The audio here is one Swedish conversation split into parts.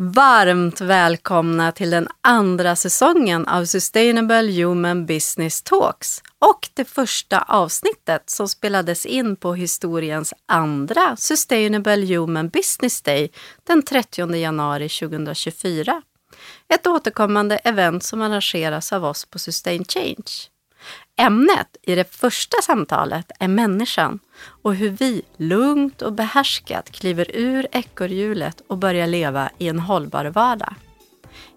Varmt välkomna till den andra säsongen av Sustainable Human Business Talks och det första avsnittet som spelades in på historiens andra Sustainable Human Business Day den 30 januari 2024. Ett återkommande event som arrangeras av oss på Sustain Change. Ämnet i det första samtalet är människan och hur vi lugnt och behärskat kliver ur ekorrhjulet och börjar leva i en hållbar vardag.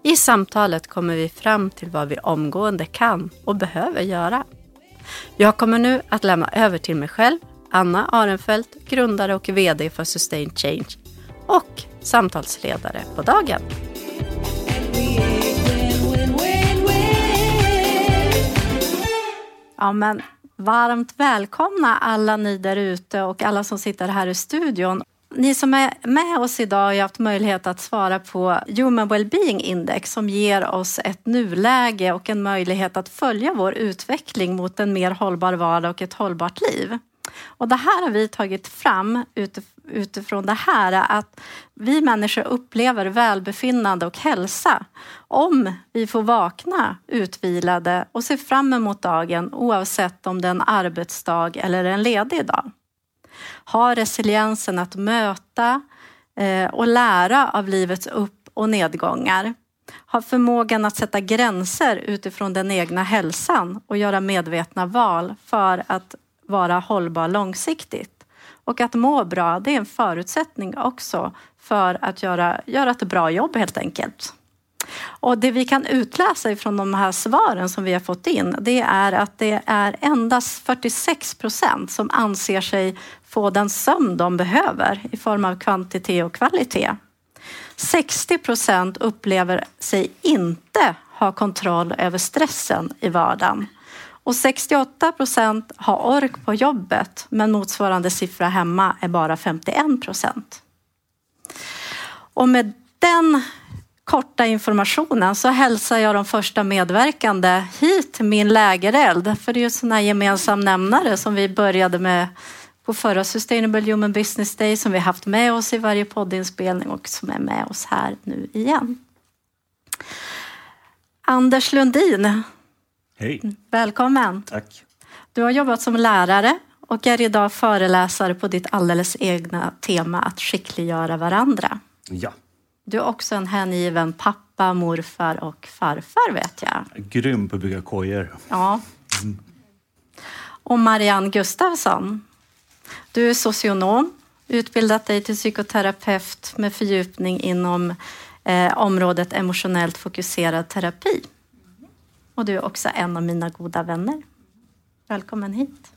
I samtalet kommer vi fram till vad vi omgående kan och behöver göra. Jag kommer nu att lämna över till mig själv, Anna Arenfelt, grundare och VD för Sustain Change och samtalsledare på dagen. Ja, men varmt välkomna alla ni där ute och alla som sitter här i studion. Ni som är med oss idag har haft möjlighet att svara på Human Wellbeing Index som ger oss ett nuläge och en möjlighet att följa vår utveckling mot en mer hållbar vardag och ett hållbart liv. Och det här har vi tagit fram utifrån det här att vi människor upplever välbefinnande och hälsa om vi får vakna utvilade och se fram emot dagen oavsett om det är en arbetsdag eller en ledig dag. Ha resiliensen att möta eh, och lära av livets upp och nedgångar. Ha förmågan att sätta gränser utifrån den egna hälsan och göra medvetna val för att vara hållbar långsiktigt. Och att må bra, det är en förutsättning också för att göra, göra ett bra jobb helt enkelt. Och det vi kan utläsa ifrån de här svaren som vi har fått in, det är att det är endast 46 procent som anser sig få den sömn de behöver i form av kvantitet och kvalitet. 60 procent upplever sig inte ha kontroll över stressen i vardagen. Och 68 procent har ork på jobbet, men motsvarande siffra hemma är bara 51 procent. Och med den korta informationen så hälsar jag de första medverkande hit till min lägereld. För det är ju sån här gemensam nämnare som vi började med på förra Sustainable Human Business Day som vi haft med oss i varje poddinspelning och som är med oss här nu igen. Anders Lundin, Hej. Välkommen. Tack. Du har jobbat som lärare och är idag föreläsare på ditt alldeles egna tema att skickliggöra varandra. Ja. Du är också en hängiven pappa, morfar och farfar vet jag. Grym på att bygga kojor. Ja. Och Marianne Gustafsson. Du är socionom, utbildat dig till psykoterapeut med fördjupning inom eh, området emotionellt fokuserad terapi. Och du är också en av mina goda vänner. Välkommen hit.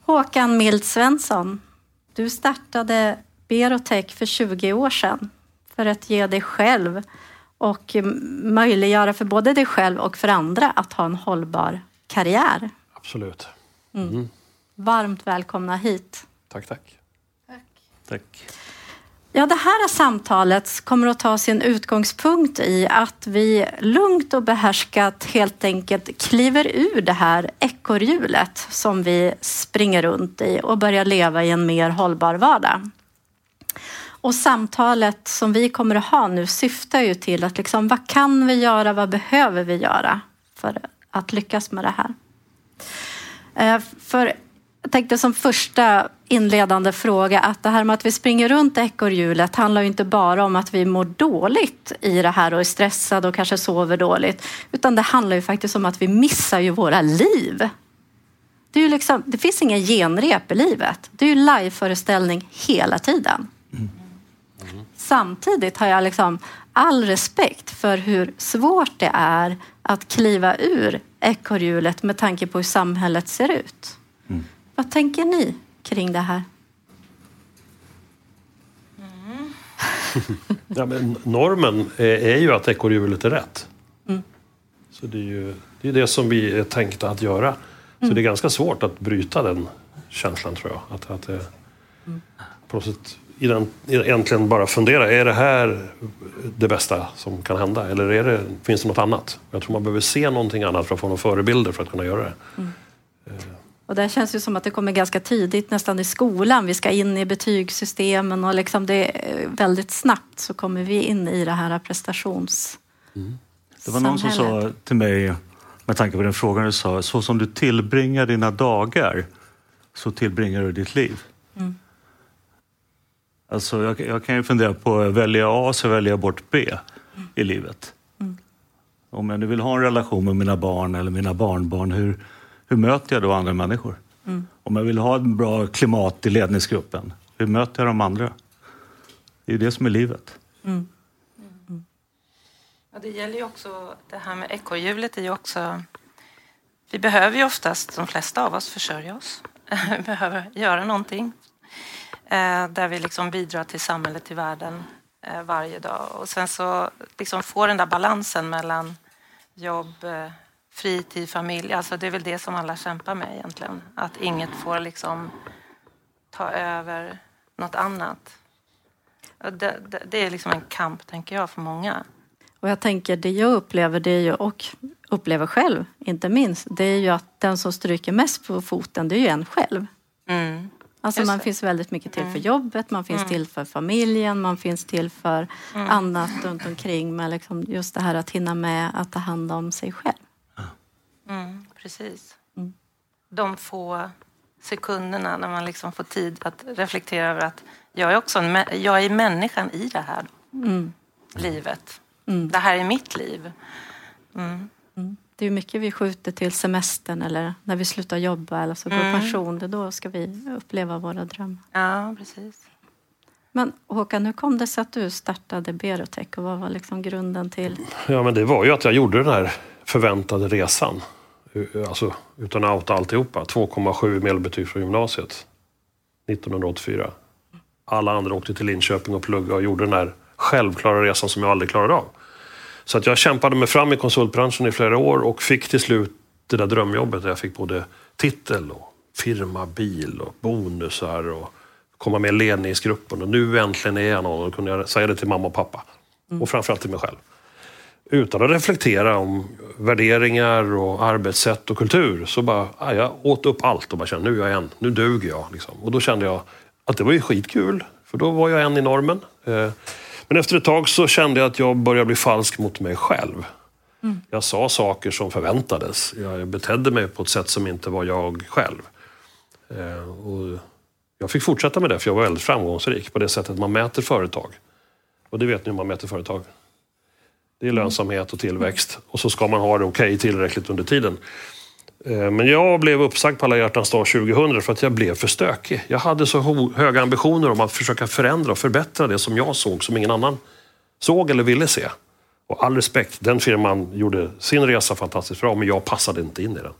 Håkan Mild Svensson. Du startade Berotech för 20 år sedan för att ge dig själv och möjliggöra för både dig själv och för andra att ha en hållbar karriär. Absolut. Mm. Mm. Varmt välkomna hit. Tack, tack. Tack. tack. Ja, det här samtalet kommer att ta sin utgångspunkt i att vi lugnt och behärskat helt enkelt kliver ur det här ekorrhjulet som vi springer runt i och börjar leva i en mer hållbar vardag. Och samtalet som vi kommer att ha nu syftar ju till att liksom, vad kan vi göra, vad behöver vi göra för att lyckas med det här? Eh, för jag tänkte som första inledande fråga att det här med att vi springer runt ekorrhjulet handlar ju inte bara om att vi mår dåligt i det här och är stressade och kanske sover dåligt, utan det handlar ju faktiskt om att vi missar ju våra liv. Det, är ju liksom, det finns ingen genrep i livet. Det är ju liveföreställning hela tiden. Mm. Samtidigt har jag liksom all respekt för hur svårt det är att kliva ur ekorrhjulet med tanke på hur samhället ser ut. Vad tänker ni kring det här? Mm. ja, men normen är, ju att ekorrhjulet är rätt. Mm. Så det är ju det, är det som vi är tänkta att göra. Så mm. det är ganska svårt att bryta den känslan tror jag. Att, att det, mm. på något sätt egentligen bara fundera, är det här det bästa som kan hända? Eller är det, finns det något annat? Jag tror man behöver se någonting annat för att få några förebilder för att kunna göra det. Mm. Och det känns ju som att det kommer ganska tidigt, nästan i skolan. Vi ska in i betygssystemen och liksom det är väldigt snabbt så kommer vi in i det här prestations... Mm. Det var någon som sa till mig, med tanke på den frågan du sa, så som du tillbringar dina dagar så tillbringar du ditt liv. Mm. Alltså jag, jag, kan ju fundera på, att välja A så väljer jag bort B mm. i livet. Mm. Om jag nu vill ha en relation med mina barn eller mina barnbarn, hur, hur möter jag då andra människor? Mm. Om jag vill ha ett bra klimat i ledningsgruppen, hur möter jag de andra? Det är ju det som är livet. Mm. Mm. Ja, det gäller ju också, det här med ekorrhjulet är ju också... Vi behöver ju oftast, de flesta av oss, försörja oss. vi behöver göra någonting eh, där vi liksom bidrar till samhället, till världen eh, varje dag. Och sen så liksom få den där balansen mellan jobb, eh, fritid, familj. Alltså det är väl det som alla kämpar med egentligen. Att inget får liksom ta över något annat. Det, det, det, är liksom en kamp, tänker jag, för många. Och jag tänker, det jag upplever, det är ju, och upplever själv, inte minst, det är ju att den som stryker mest på foten, det är ju en själv. Mm. Alltså man finns väldigt mycket till för mm. jobbet, man finns mm. till för familjen, man finns till för mm. annat runt omkring. Men liksom just det här att hinna med att ta hand om sig själv. Precis. Mm. De få sekunderna när man liksom får tid att reflektera över att jag är också en, jag är människan i det här mm. livet. Mm. Det här är mitt liv. Mm. Mm. Det är mycket vi skjuter till semestern eller när vi slutar jobba eller så går mm. pension. Det då ska vi uppleva våra drömmar. Ja, precis. Men Håkan, hur kom det sig att du startade Berotech och vad var liksom grunden till? Ja, men det var ju att jag gjorde den här förväntade resan. Eh, alltså, utan att outa alltihopa. 2,7 medelbetyg från gymnasiet 1984. Alla andra åkte till Linköping och pluggade och gjorde den här självklara resan som jag aldrig klarade av. Så att jag kämpade mig fram i konsultbranschen i flera år och fick till slut det där drömjobbet där jag fick både titel och firma, bil och bonusar och komma med i ledningsgruppen. Och nu äntligen är jag någon och kunde jag säga det till mamma och pappa. Mm. Och framförallt till mig själv. Utan att reflektera om värderingar och arbetssätt och kultur så bara, ah, jag åt upp allt och bara kände nu är jag en, nu duger jag. Liksom. Och då kände jag att det var ju skitkul, för då var jag en i normen. Eh, men efter ett tag så kände jag att jag började bli falsk mot mig själv. Mm. Jag sa saker som förväntades. Jag betedde mig på ett sätt som inte var jag själv. Eh, och jag fick fortsätta med det, för jag var väldigt framgångsrik på det sättet man mäter företag. Och det vet ni hur man mäter företag. Det är lönsamhet och tillväxt. Och så ska man ha det okej okay tillräckligt under tiden. Eh, men jag blev uppsagd på alla hjärtans dag 2000 för att jag blev för stökig. Jag hade så höga ambitioner om att försöka förändra och förbättra det som jag såg som ingen annan såg eller ville se. Och all respekt, den firman gjorde sin resa fantastiskt bra men jag passade inte in i den.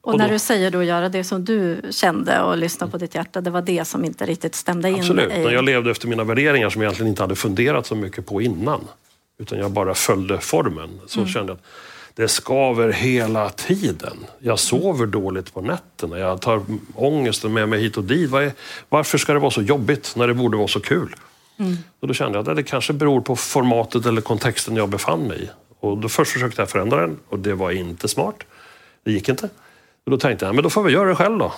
Och, när då, du säger då göra det som du kände och lyssna på ditt hjärta, det var det som inte riktigt stämde in? Absolut, i... när jag levde efter mina värderingar som jag egentligen inte hade funderat så mycket på innan. Utan jag bara följde formen. Så mm. kände jag att det skaver hela tiden. Jag sover dåligt på nätterna. Jag tar ångesten med mig hit och dit. Varför ska det vara så jobbigt när det borde vara så kul? Mm. Och då kände jag att det kanske beror på formatet eller kontexten jag befann mig i. Och då först försökte jag förändra den och det var inte smart. Det gick inte. Och då tänkte jag, men då får vi göra det själv då.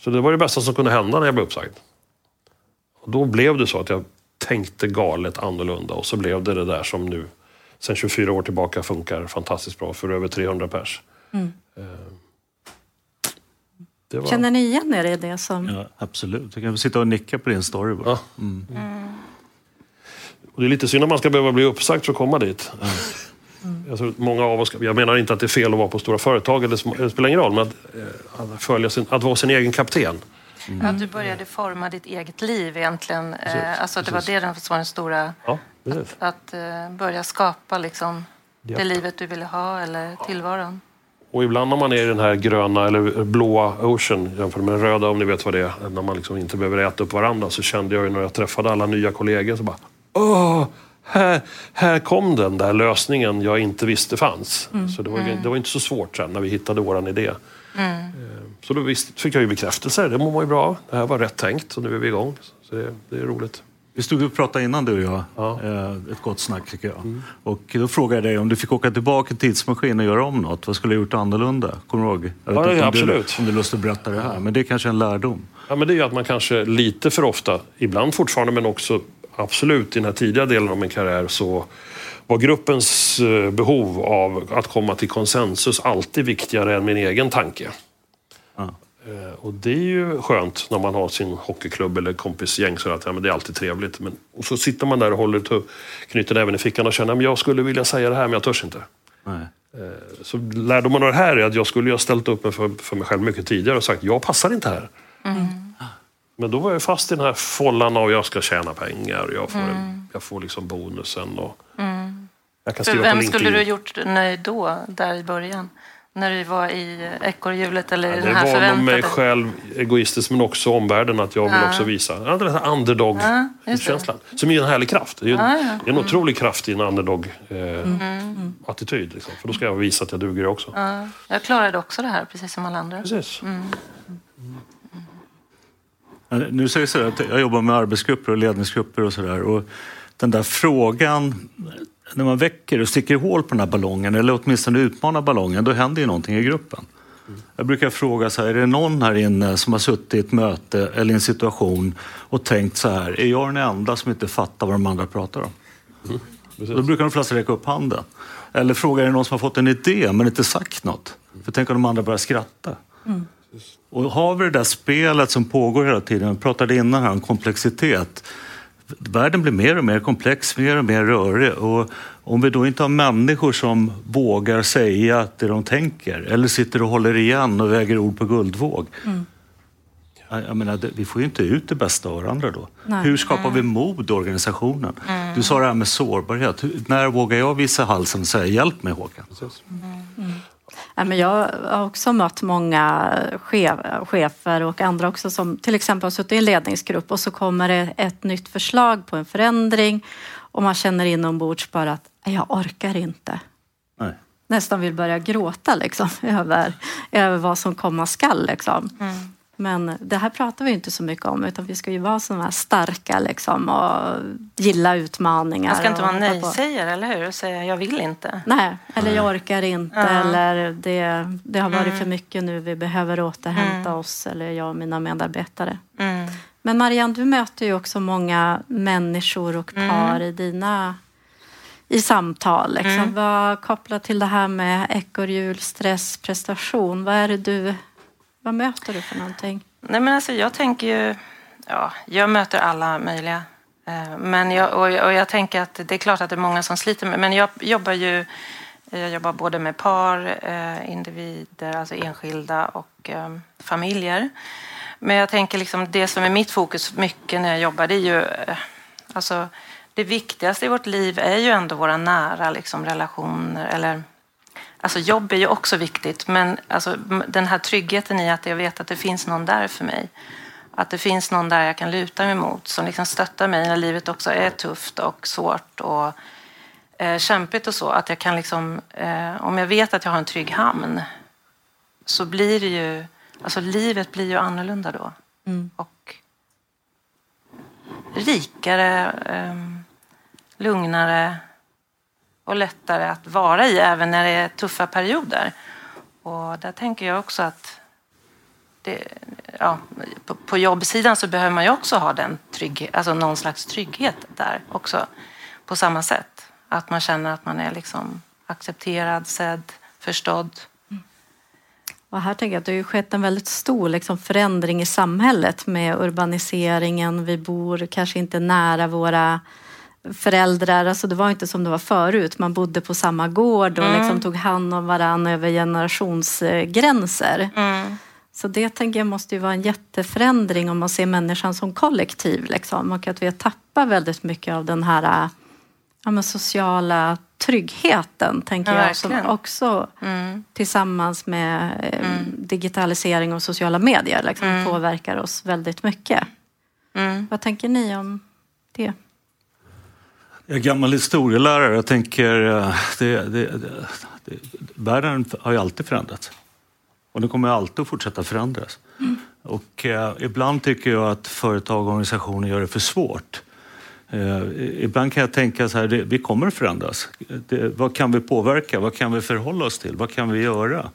Så det var det bästa som kunde hända när jag blev uppsagd. Och då blev det så att jag tänkte galet annorlunda och så blev det det där som nu sen 24 år tillbaka funkar fantastiskt bra för över 300 pers. Mm. Eh, var... Känner ni igen er i det? Som... Ja, absolut. Jag kan sitta och nicka på din story bara. Ja. Mm. Mm. Och det är lite synd att man ska behöva bli uppsagd för att komma dit. Mm. Jag, tror många av oss, jag menar inte att det är fel att vara på stora företag, eller, det spelar ingen roll, men att, eh, att, följa sin, att vara sin egen kapten. Mm. Ja, du började forma ditt eget liv egentligen. Precis, alltså, det var det som var den stora... Ja, att, att uh, börja skapa liksom, ja. det livet du ville ha eller tillvaron. Och ibland när man är i den här gröna eller blåa ocean jämfört med den röda om ni vet vad det är. När man liksom inte behöver äta upp varandra så kände jag ju när jag träffade alla nya kollegor så bara Åh! Här, här kom den där lösningen jag inte visste fanns. Mm. Så det var, mm. det var inte så svårt sen när vi hittade våran idé. Mm. Så då visst, fick jag ju bekräftelse. Det mår man ju bra av. Det här var rätt tänkt och nu är vi igång. Så det, det är roligt. Vi stod och pratade innan du och jag, Ja. eh, ett gott snack tycker jag. Och då frågade jag dig om du fick åka tillbaka i tidsmaskin och göra om något, vad skulle du ha gjort annorlunda? Kommer du ihåg? Jag Ja, inte om absolut. Du, om du lust att berätta det här, men det är kanske en lärdom. Ja, men det är ju att man kanske lite för ofta, ibland fortfarande men också absolut i den här tidiga delen av min karriär så var gruppens eh, behov av att komma till konsensus alltid viktigare än min egen tanke. Eh, Och det är ju skönt när man har sin hockeyklubb eller kompisgäng så att ja, men det är alltid trevligt. Men, och så sitter man där och håller knyter näven i fickan och känner att jag skulle vilja säga det här men jag törs inte. Nej. Så lärdomen av det här är att jag skulle ju ha ställt upp mig för, för mig själv mycket tidigare och sagt jag passar inte här. Men då var jag fast i den här follan av jag ska tjäna pengar, jag får, jag får liksom bonusen och jag kan skriva på vem LinkedIn. skulle du gjort nöjd då, där i början? När du var i ekorrhjulet eller Ja, det den här förväntade? mig själv egoistiskt men också omvärlden att jag vill Ja. också visa. Ja, den här underdog-känslan. Som är en härlig kraft. Det är, Ja, ja. det en otrolig kraft i en underdog-attityd. liksom. För då ska jag visa att jag duger också. Ja, jag klarade också det här, precis som alla andra. Precis. Ja, Nu säger jag så att jag jobbar med arbetsgrupper och ledningsgrupper och sådär. Och den där frågan, när man väcker och sticker hål på den här ballongen eller åtminstone utmanar ballongen, då händer ju någonting i gruppen. Jag brukar fråga så här, är det någon här inne som har suttit i ett möte eller i en situation och tänkt så här, är jag den enda som inte fattar vad de andra pratar om? Precis. Då brukar de flesta räcka upp handen. Eller fråga, är det någon som har fått en idé men inte sagt något? För tänk om de andra börjar skratta. Och har vi det där spelet som pågår hela tiden, jag pratade innan här om komplexitet. Världen blir mer och mer komplex, mer och mer rörig. Och om vi då inte har människor som vågar säga det de tänker eller sitter och håller igen och väger ord på guldvåg. Jag jag menar, vi får ju inte ut det bästa av varandra då. Nej. Hur skapar vi mod i organisationen? Du sa det här med sårbarhet. Hur- När vågar jag visa halsen och säga hjälp mig Håkan? Men jag har också mött många chef, chefer och andra också som till exempel har suttit i en ledningsgrupp och så kommer det ett nytt förslag på en förändring och man känner inombords bara att "Nej, jag orkar inte. Nej. Nästan vill börja gråta liksom, över, över vad som komma skall. Liksom. Men det här pratar vi inte så mycket om utan vi ska ju vara sådana här starka liksom, och gilla utmaningar. Man ska inte vara nej-sägare, eller hur? Och säga jag vill inte. Nej, eller jag orkar inte Ja. eller det, det har varit för mycket nu, vi behöver återhämta oss eller jag och mina medarbetare. Mm. Men Marianne, du möter ju också många människor och par i dina i samtal. Liksom. Vad kopplat till det här med ekorrhjul, stress, prestation. Vad är det du, vad möter du för någonting? Nej, men alltså, jag tänker ju... Ja, jag möter alla möjliga. Eh, men jag, och, och jag tänker att det är klart att det är många som sliter med Men jag jobbar ju jag jobbar både med par, eh, individer, alltså enskilda och eh, familjer. Men jag tänker liksom det som är mitt fokus mycket när jag jobbar det är ju alltså det viktigaste i vårt liv är ju ändå våra nära liksom, relationer eller Alltså jobb är ju också viktigt, men alltså, den här tryggheten i att jag vet att det finns någon där för mig. Att det finns någon där jag kan luta mig mot som liksom stöttar mig när livet också är tufft och svårt och eh, kämpigt och så. Att jag kan liksom, eh, om jag vet att jag har en trygg hamn så blir det ju, alltså livet blir ju annorlunda då. Och rikare, eh, lugnare och lättare att vara i även när det är tuffa perioder. Och där tänker jag också att det, ja, på, på jobbsidan så behöver man ju också ha den trygghet, alltså någon slags trygghet där också på samma sätt. Att man känner att man är liksom accepterad, sedd, förstådd. Och här tänker jag att det har ju skett en väldigt stor liksom, förändring i samhället med urbaniseringen. Vi bor kanske inte nära våra föräldrar. Alltså det var inte som det var förut. Man bodde på samma gård och liksom tog hand om varandra över generationsgränser. Så det tänker jag måste ju vara en jätteförändring om man ser människan som kollektiv. Liksom. Och att vi har tappat väldigt mycket av den här ja, sociala tryggheten, tänker Ja, jag, som också tillsammans med eh, digitalisering och sociala medier liksom, påverkar oss väldigt mycket. Vad tänker ni om det? Jag är gammal historielärare. Jag tänker, eh, det, det, det, världen har ju alltid förändrats. Och den kommer alltid att fortsätta förändras. Och eh, ibland tycker jag att företag och organisationer gör det för svårt. Eh, ibland kan jag tänka så här, det, vi kommer att förändras. Det, vad kan vi påverka? Vad kan vi förhålla oss till? Vad kan vi göra?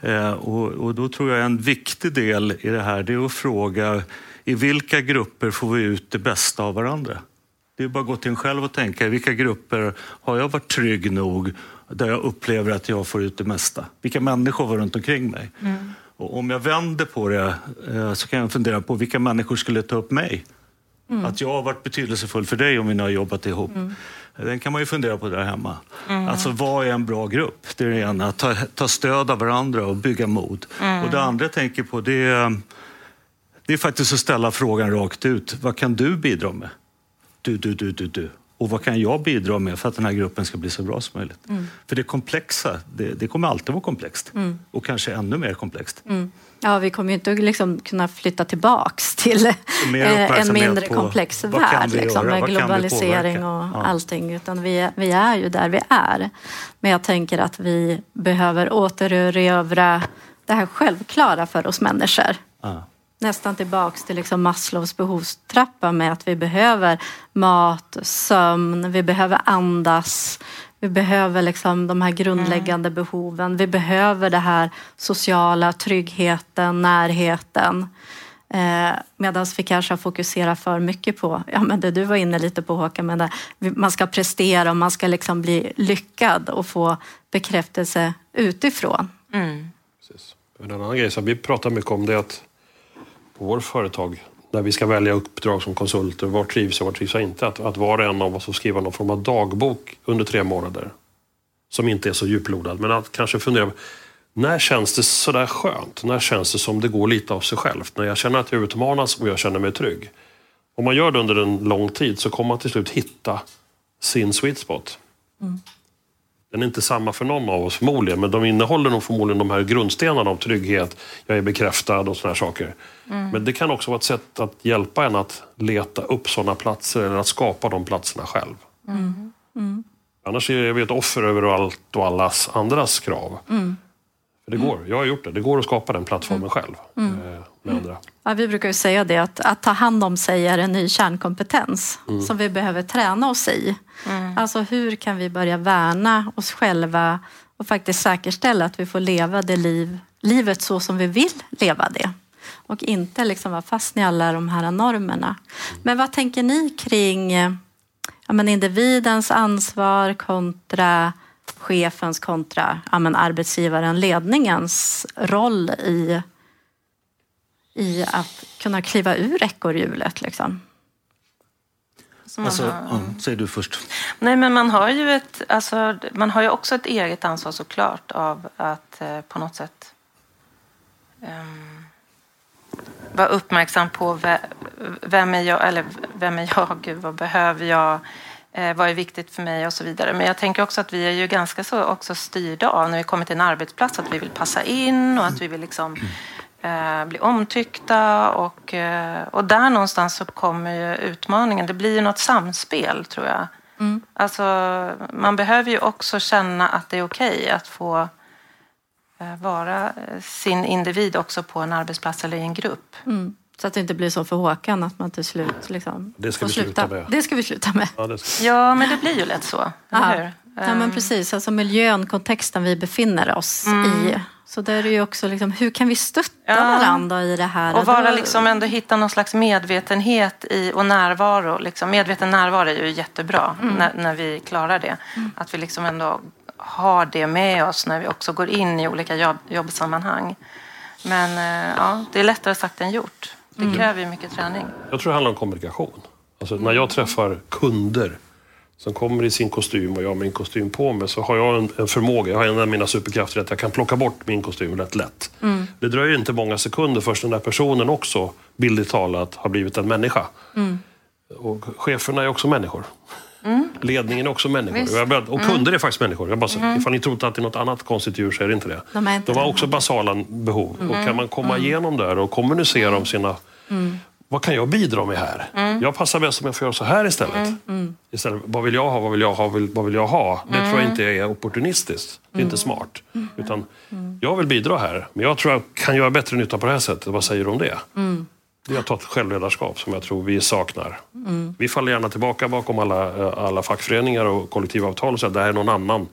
Eh, och, och, då tror jag en viktig del i det här det är att fråga i vilka grupper får vi ut det bästa av varandra? Det är bara att gå till en själv och tänka i vilka grupper har jag varit trygg nog där jag upplever att jag får ut det mesta? Vilka människor var runt omkring mig? Mm. Och om jag vänder på det eh, så kan jag fundera på vilka människor skulle ta upp mig? Mm. Att jag har varit betydelsefull för dig om vi nu har jobbat ihop. Mm. Den kan man ju fundera på där hemma. Mm. Alltså vad är en bra grupp? Det är det ena. Ta, ta stöd av varandra och bygga mod. Mm. Och det andra jag tänker på det är, det är faktiskt att ställa frågan rakt ut. Vad kan du bidra med? Du, du, du, du, du. Och vad kan jag bidra med för att den här gruppen ska bli så bra som möjligt? Mm. För det komplexa, det, det, kommer alltid vara komplext. Mm. Och kanske ännu mer komplext. Mm. Ja, vi kommer ju inte liksom kunna flytta tillbaks till eh, en mindre komplex värld liksom, med globalisering och ja. allting. Utan vi, vi är ju där vi är. Men jag tänker att vi behöver återerövra det här självklara för oss människor. Ja nästan tillbaks till liksom Maslows behovstrappa med att vi behöver mat, sömn, vi behöver andas, vi behöver liksom de här grundläggande mm. behoven. Vi behöver det här sociala, tryggheten, närheten. Eh, Medan vi kanske har fokuserat för mycket på, ja men det du var inne lite på Håkan, men det, man ska prestera och man ska liksom bli lyckad och få bekräftelse utifrån. Mm. Precis. En annan grej som vi pratar mycket om det är att på vårt företag när vi ska välja uppdrag som konsulter, var trivs jag, var trivs jag inte? Att, att var och en av oss får skriva någon form av dagbok under tre månader. Som inte är så djuplodad, men att kanske fundera när känns det sådär skönt? När känns det som det går lite av sig självt? När jag känner att jag utmanas och jag känner mig trygg. Om man gör det under en lång tid så kommer man till slut hitta sin sweet spot. Mm. Den är inte samma för någon av oss förmodligen, men de innehåller nog förmodligen de här grundstenarna av trygghet, jag är bekräftad och sådana här saker. Mm. Men det kan också vara ett sätt att hjälpa en att leta upp sådana platser eller att skapa de platserna själv. Mm. Mm. Annars är vi ett offer över allt och allas andras krav. Mm. Det går, jag har gjort det. Det går att skapa den plattformen mm. själv. Mm. Eh, med andra. Ja, vi brukar ju säga det att, att ta hand om sig är en ny kärnkompetens mm. som vi behöver träna oss i. Mm. Alltså hur kan vi börja värna oss själva och faktiskt säkerställa att vi får leva det liv, livet så som vi vill leva det. Och inte liksom vara fast i alla de här normerna. Men vad tänker ni kring ja, men individens ansvar kontra chefens kontra ja, men arbetsgivaren, ledningens roll i, i att kunna kliva ur ekorrhjulet? Liksom? Alltså, ja, säg du först. Nej, men man har ju ett, alltså, man har ju också ett eget ansvar såklart av att eh, på något sätt um, vara uppmärksam på vem är jag, eller vem är jag, vad behöver jag, eh, vad är viktigt för mig och så vidare. Men jag tänker också att vi är ju ganska så också styrda av när vi kommer till en arbetsplats att vi vill passa in och att vi vill liksom eh, bli omtyckta och, eh, och där någonstans så kommer ju utmaningen. Det blir ju något samspel tror jag. Mm. Alltså, man behöver ju också känna att det är okej okay att få eh, vara eh, sin individ också på en arbetsplats eller i en grupp. Mm. Så att det inte blir så för Håkan att man till slut liksom Det ska vi sluta med. Det ska vi sluta med. Ja, ja men det blir ju lätt så. Ja, men ehm. precis. Alltså miljön, kontexten vi befinner oss mm. i. Så där är det ju också liksom, hur kan vi stötta ja. varandra i det här? Och vara liksom ändå hitta någon slags medvetenhet i, och närvaro. Liksom. Medveten närvaro är ju jättebra mm. när, när vi klarar det. Mm. Att vi liksom ändå har det med oss när vi också går in i olika jobb, jobbsammanhang. Men eh, ja, det är lättare sagt än gjort. Det mm. kräver ju mycket träning. Jag tror det handlar om kommunikation. Alltså, när jag träffar kunder som kommer i sin kostym och jag har min kostym på mig så har jag en, en förmåga, jag har en av mina superkrafter att jag kan plocka bort min kostym rätt lätt. Mm. Det dröjer inte många sekunder först den där personen också, bildligt talat, har blivit en människa. Mm. Och cheferna är också människor. Mm. Ledningen är också människor. Började, och kunder är faktiskt människor. Jag bara, mm. Ifall ni tror att det är något annat konstigt djur så är det inte det. De, inte De har också basala behov. Och kan man komma mm. igenom där och kommunicera om sina mm vad kan jag bidra med här? Mm. Jag passar bäst om jag får göra så här istället. Mm. Mm. istället vad vill jag ha? Vad vill jag ha? Vad vill jag ha? Det tror jag mm. inte är opportunistiskt. Det är inte mm. smart. Mm. Utan jag vill bidra här, men jag tror jag kan göra bättre nytta på det här sättet. Vad säger du om det? Det är att ta ett självledarskap som jag tror vi saknar. Vi faller gärna tillbaka bakom alla, alla fackföreningar och kollektivavtal och säger att det här är någon annan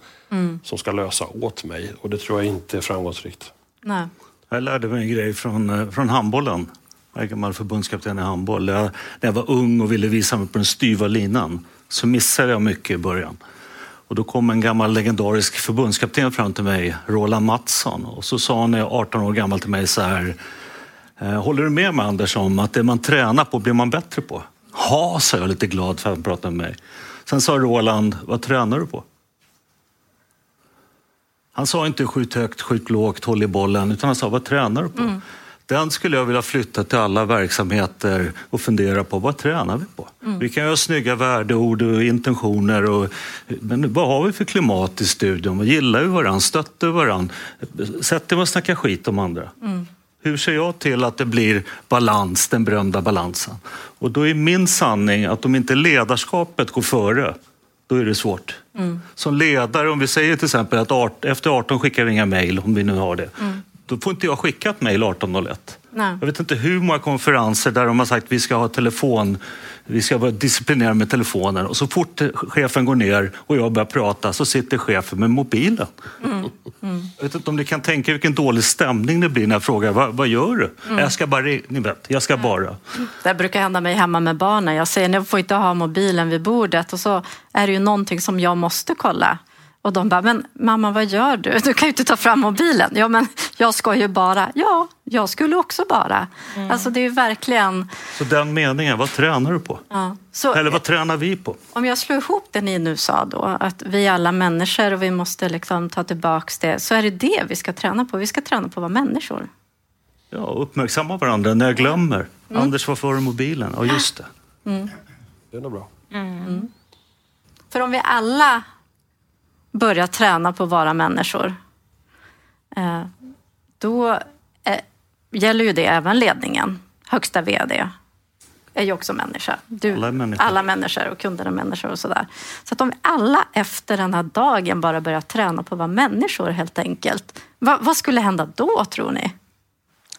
som ska lösa åt mig. Och det tror jag inte är framgångsrikt. Nej. Jag lärde mig en grej från, eh, från handbollen. Jag är gammal förbundskapten i handboll. Jag, när jag var ung och ville visa mig på den styva linan så missade jag mycket i början. Och då kom en gammal legendarisk förbundskapten fram till mig, Roland Mattsson. Och så sa han när jag var 18 år gammal till mig så här. "Eh, Håller du med mig Anders om att det man tränar på blir man bättre på? Ja, sa jag lite glad för att han pratade med mig. Sen sa Roland, vad tränar du på? Han sa inte skjut högt, skjut lågt, håll i bollen, utan han sa vad tränar du på? Den skulle jag vilja flytta till alla verksamheter och fundera på vad tränar vi på? Vi kan ha snygga värdeord och intentioner, och, men vad har vi för klimat i studion? Gillar vi varandra? Stöttar vi varandra? Sätter vi och snackar skit om andra? Hur ser jag till att det blir balans, den berömda balansen? Och då är min sanning att om inte ledarskapet går före, då är det svårt. Som ledare, om vi säger till exempel att art, efter 18 skickar vi inga mejl, om vi nu har det. Då får inte jag skicka ett mejl 18.01. Nej. Jag vet inte hur många konferenser där de har sagt vi ska ha telefon, vi ska vara disciplinerade med telefonen och så fort chefen går ner och jag börjar prata så sitter chefen med mobilen. Jag vet inte om ni kan tänka vilken dålig stämning det blir när jag frågar vad, vad gör du? Jag ska bara, ni vet, jag ska bara. Det brukar hända mig hemma med barnen. Jag säger ni får inte ha mobilen vid bordet och så är det ju någonting som jag måste kolla. Och de bara, men mamma vad gör du? Du kan ju inte ta fram mobilen. Ja men jag ska ju bara. Ja, jag skulle också bara. Alltså det är ju verkligen... Så den meningen, vad tränar du på? Ja. Så, Eller vad tränar vi på? Om jag slår ihop det ni nu sa då, att vi är alla människor och vi måste liksom ta tillbaks det, så är det det vi ska träna på. Vi ska träna på att vara människor. Ja, uppmärksamma varandra när jag glömmer. Anders, varför har du mobilen? Ja, just det. Det är nog bra. För om vi alla börjar träna på att vara människor, eh, då eh, gäller ju det även ledningen. Högsta VD är ju också människa. Du, Alla är människor. alla människor och kunder är människor och sådär. Så att om vi alla efter den här dagen bara börjar träna på att vara människor helt enkelt. Va, vad skulle hända då tror ni?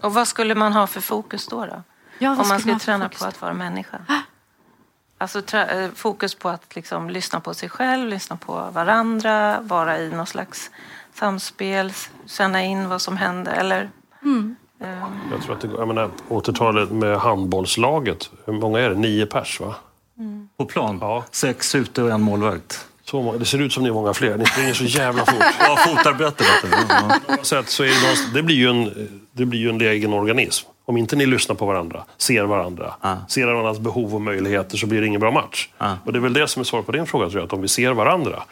Och vad skulle man ha för fokus då? då? Ja, vad Om man skulle träna på att vara människa. Alltså eh, fokus på att liksom lyssna på sig själv, lyssna på varandra, vara i någon slags samspel, känna in vad som händer. Eller, Mm. eh, Jag tror att det går. Jag menar, återta det med handbollslaget. Hur många är det? Nio pers va? På plan? Ja. Sex ute och en målvakt. Så många. Det ser ut som ni är många fler. Ni springer så jävla fort. Ja, fotarbete. vet du. Ja. Oavsett så är det, någonstans- det, blir ju en, det blir ju en egen organism. Om inte ni lyssnar på varandra, ser varandra, Ja. ser varandras behov och möjligheter så blir det ingen bra match. Ja. Och det är väl det som är svaret på din fråga, tror jag. Att om vi ser varandra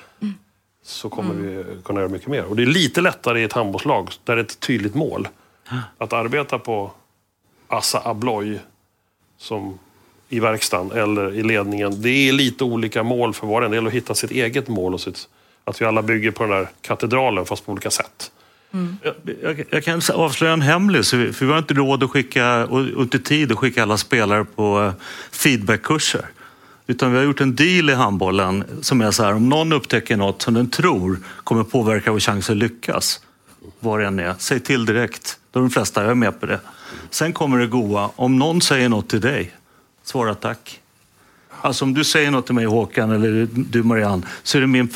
så kommer vi kunna göra mycket mer. Och det är lite lättare i ett handbollslag där det är ett tydligt mål. Att arbeta på Assa Abloy som i verkstaden eller i ledningen. Det är lite olika mål för var och en. Det gäller att hitta sitt eget mål och sitt, att vi alla bygger på den där katedralen fast på olika sätt. Jag, jag, jag kan avslöja en hemlis, för vi har inte råd att skicka, och och inte tid att skicka alla spelare på eh, feedbackkurser. Utan vi har gjort en deal i handbollen som är så här, om någon upptäcker något som den tror kommer påverka vår chans att lyckas, var det än är, säg till direkt. Då är de flesta, jag är med på det. Sen kommer det goa, om någon säger något till dig, svara tack. Alltså om du säger något till mig Håkan eller du Marianne så är det min,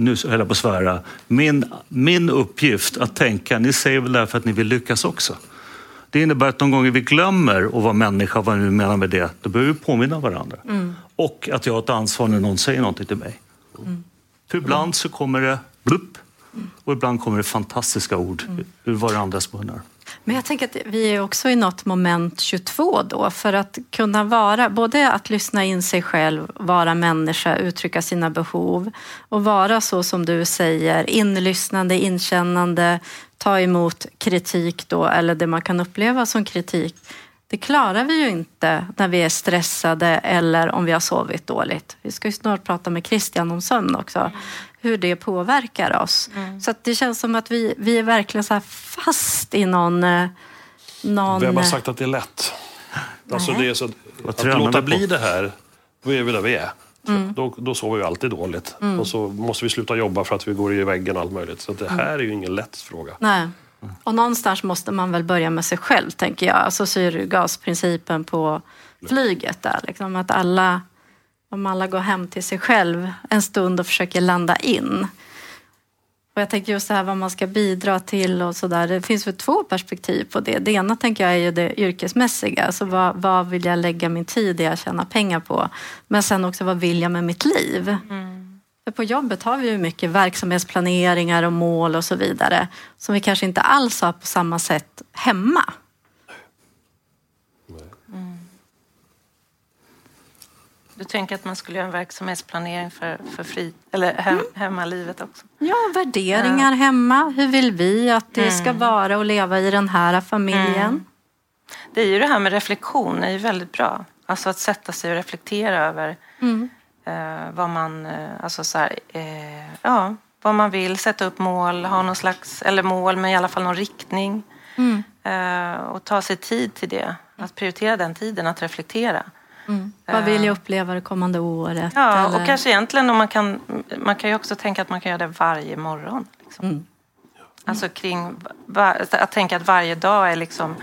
nu höll jag på att svära, min, min uppgift att tänka, ni säger väl det här för att ni vill lyckas också. Det innebär att de gånger vi glömmer att vara människa, vad vi nu menar med det, då behöver vi påminna varandra. Och att jag har ett ansvar när någon säger någonting till mig. För ibland så kommer det blupp och ibland kommer det fantastiska ord ur varandras munnar. Men jag tänker att vi är också i något moment 22 då för att kunna vara, både att lyssna in sig själv, vara människa, uttrycka sina behov och vara så som du säger, inlyssnande, inkännande, ta emot kritik då eller det man kan uppleva som kritik. Det klarar vi ju inte när vi är stressade eller om vi har sovit dåligt. Vi ska ju snart prata med Christian om sömn också. Hur det påverkar oss. Så att det känns som att vi, vi är verkligen så här fast i någon... eh, någon Vem har sagt att det är lätt? Alltså det är så att, att låta bli det här, då är vi där vi är. Då, då sover vi alltid dåligt. Och så måste vi sluta jobba för att vi går i väggen och allt möjligt. Så att det här är ju ingen lätt fråga. Nej. Och någonstans måste man väl börja med sig själv, tänker jag. Alltså syrgasprincipen på flyget där. Liksom att alla, om alla går hem till sig själv en stund och försöker landa in. Och jag tänker just det här vad man ska bidra till och sådär. Det finns väl två perspektiv på det. Det ena tänker jag är ju det yrkesmässiga. Alltså vad, vad vill jag lägga min tid i att tjäna pengar på? Men sen också vad vill jag med mitt liv? Mm. För på jobbet har vi ju mycket verksamhetsplaneringar och mål och så vidare som vi kanske inte alls har på samma sätt hemma. Du tänker att man skulle göra en verksamhetsplanering för, för fri, eller hem, mm. hemmalivet också? Ja, värderingar ja. hemma. Hur vill vi att det mm. ska vara att leva i den här familjen? Mm. Det är ju det här med reflektion, är ju väldigt bra. Alltså att sätta sig och reflektera över mm. eh, vad man, eh, alltså så här, eh, ja, vad man vill, sätta upp mål, ha någon slags, eller mål, men i alla fall någon riktning. Mm. Eh, och ta sig tid till det, att prioritera den tiden, att reflektera. Mm. Vad vill jag uppleva det kommande året? Ja, eller? och kanske egentligen om man kan, man kan ju också tänka att man kan göra det varje morgon. Liksom. Mm. Alltså kring, att tänka att varje dag är liksom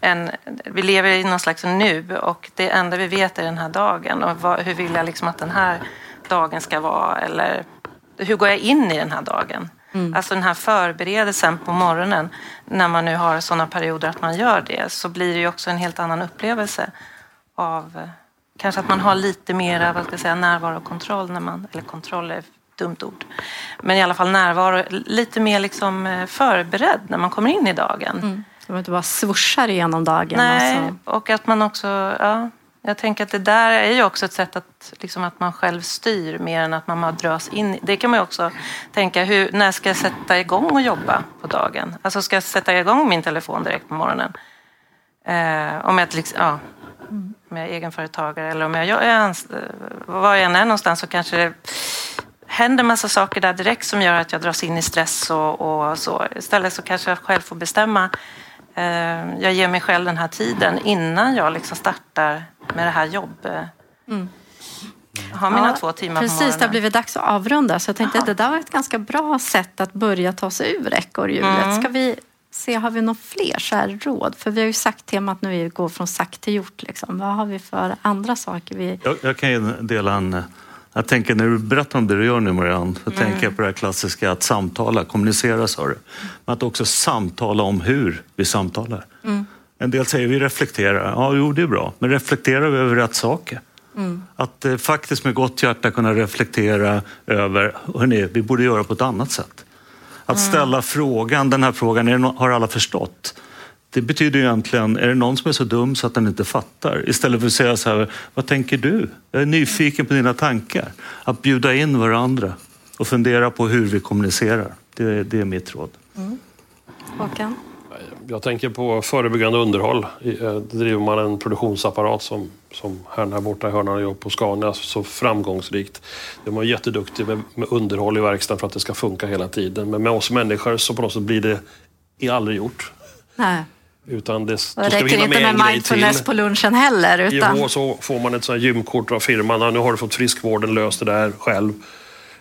en, vi lever i någon slags nu och det enda vi vet är den här dagen och vad, hur vill jag liksom att den här dagen ska vara eller hur går jag in i den här dagen? Mm. Alltså den här förberedelsen på morgonen när man nu har sådana perioder att man gör det så blir det ju också en helt annan upplevelse av kanske att man har lite mer vad ska jag säga, närvaro och kontroll när man, eller kontroll är ett dumt ord, men i alla fall närvaro, lite mer liksom eh, förberedd när man kommer in i dagen. Mm. Man inte bara swooshar igenom dagen. Nej, och, så... och att man också, ja, jag tänker att det där är ju också ett sätt att, liksom att man själv styr mer än att man bara dras in Det kan man ju också tänka, hur, när ska jag sätta igång och jobba på dagen? Alltså ska jag sätta igång min telefon direkt på morgonen? Eh, om jag till exempel, ja, om jag är egenföretagare eller om jag, jag är var jag än är någonstans så kanske det händer massa saker där direkt som gör att jag dras in i stress och, och så. Istället så kanske jag själv får bestämma. Eh, jag ger mig själv den här tiden innan jag liksom startar med det här jobbet. Mm. Jag har mina ja, två timmar Precis, på morgonen. det har blivit dags att avrunda. Så jag tänkte Aha. att det där var ett ganska bra sätt att börja ta sig ur ekorrhjulet. Mm. Ska vi se, har vi några fler så här råd? För vi har ju sagt temat nu är gå från sagt till gjort. Liksom. Vad har vi för andra saker? Vi... Jag, jag kan ju dela en... Jag tänker när du berättar om det du gör nu Marianne, så mm. tänker jag på det här klassiska att samtala, kommunicera sa du. Men att också samtala om hur vi samtalar. Mm. En del säger vi reflekterar. Ja, jo det är bra. Men reflekterar vi över rätt saker? Mm. Att eh, faktiskt med gott hjärta kunna reflektera över, hörni, vi borde göra på ett annat sätt. Att ställa frågan, den här frågan, är har alla förstått? Det betyder egentligen, är det någon som är så dum så att den inte fattar? Istället för att säga så här, vad tänker du? Jag är nyfiken på dina tankar. Att bjuda in varandra och fundera på hur vi kommunicerar. Det, det är mitt råd. Mm. Håkan? Jag tänker på förebyggande underhåll. Eh, driver man en produktionsapparat som, som herrn här borta i hörnan gör på Scania så framgångsrikt. De är jätteduktiga med, med underhåll i verkstaden för att det ska funka hela tiden. Men med oss människor så på något sätt blir det aldrig gjort. Nej. Utan det, det räcker inte med, med mindfulness på lunchen heller. Utan... Jo, så får man ett sånt gymkort av firman. Nu har du fått friskvården, löst det där själv.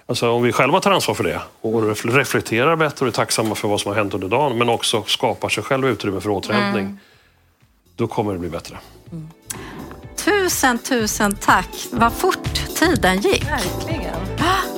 Alltså om vi själva tar ansvar för det och reflekterar bättre och är tacksamma för vad som har hänt under dagen men också skapar sig själv utrymme för återhämtning. Mm. Då kommer det bli bättre. Mm. Tusen, tusen tack. Vad fort tiden gick. Verkligen. Ah.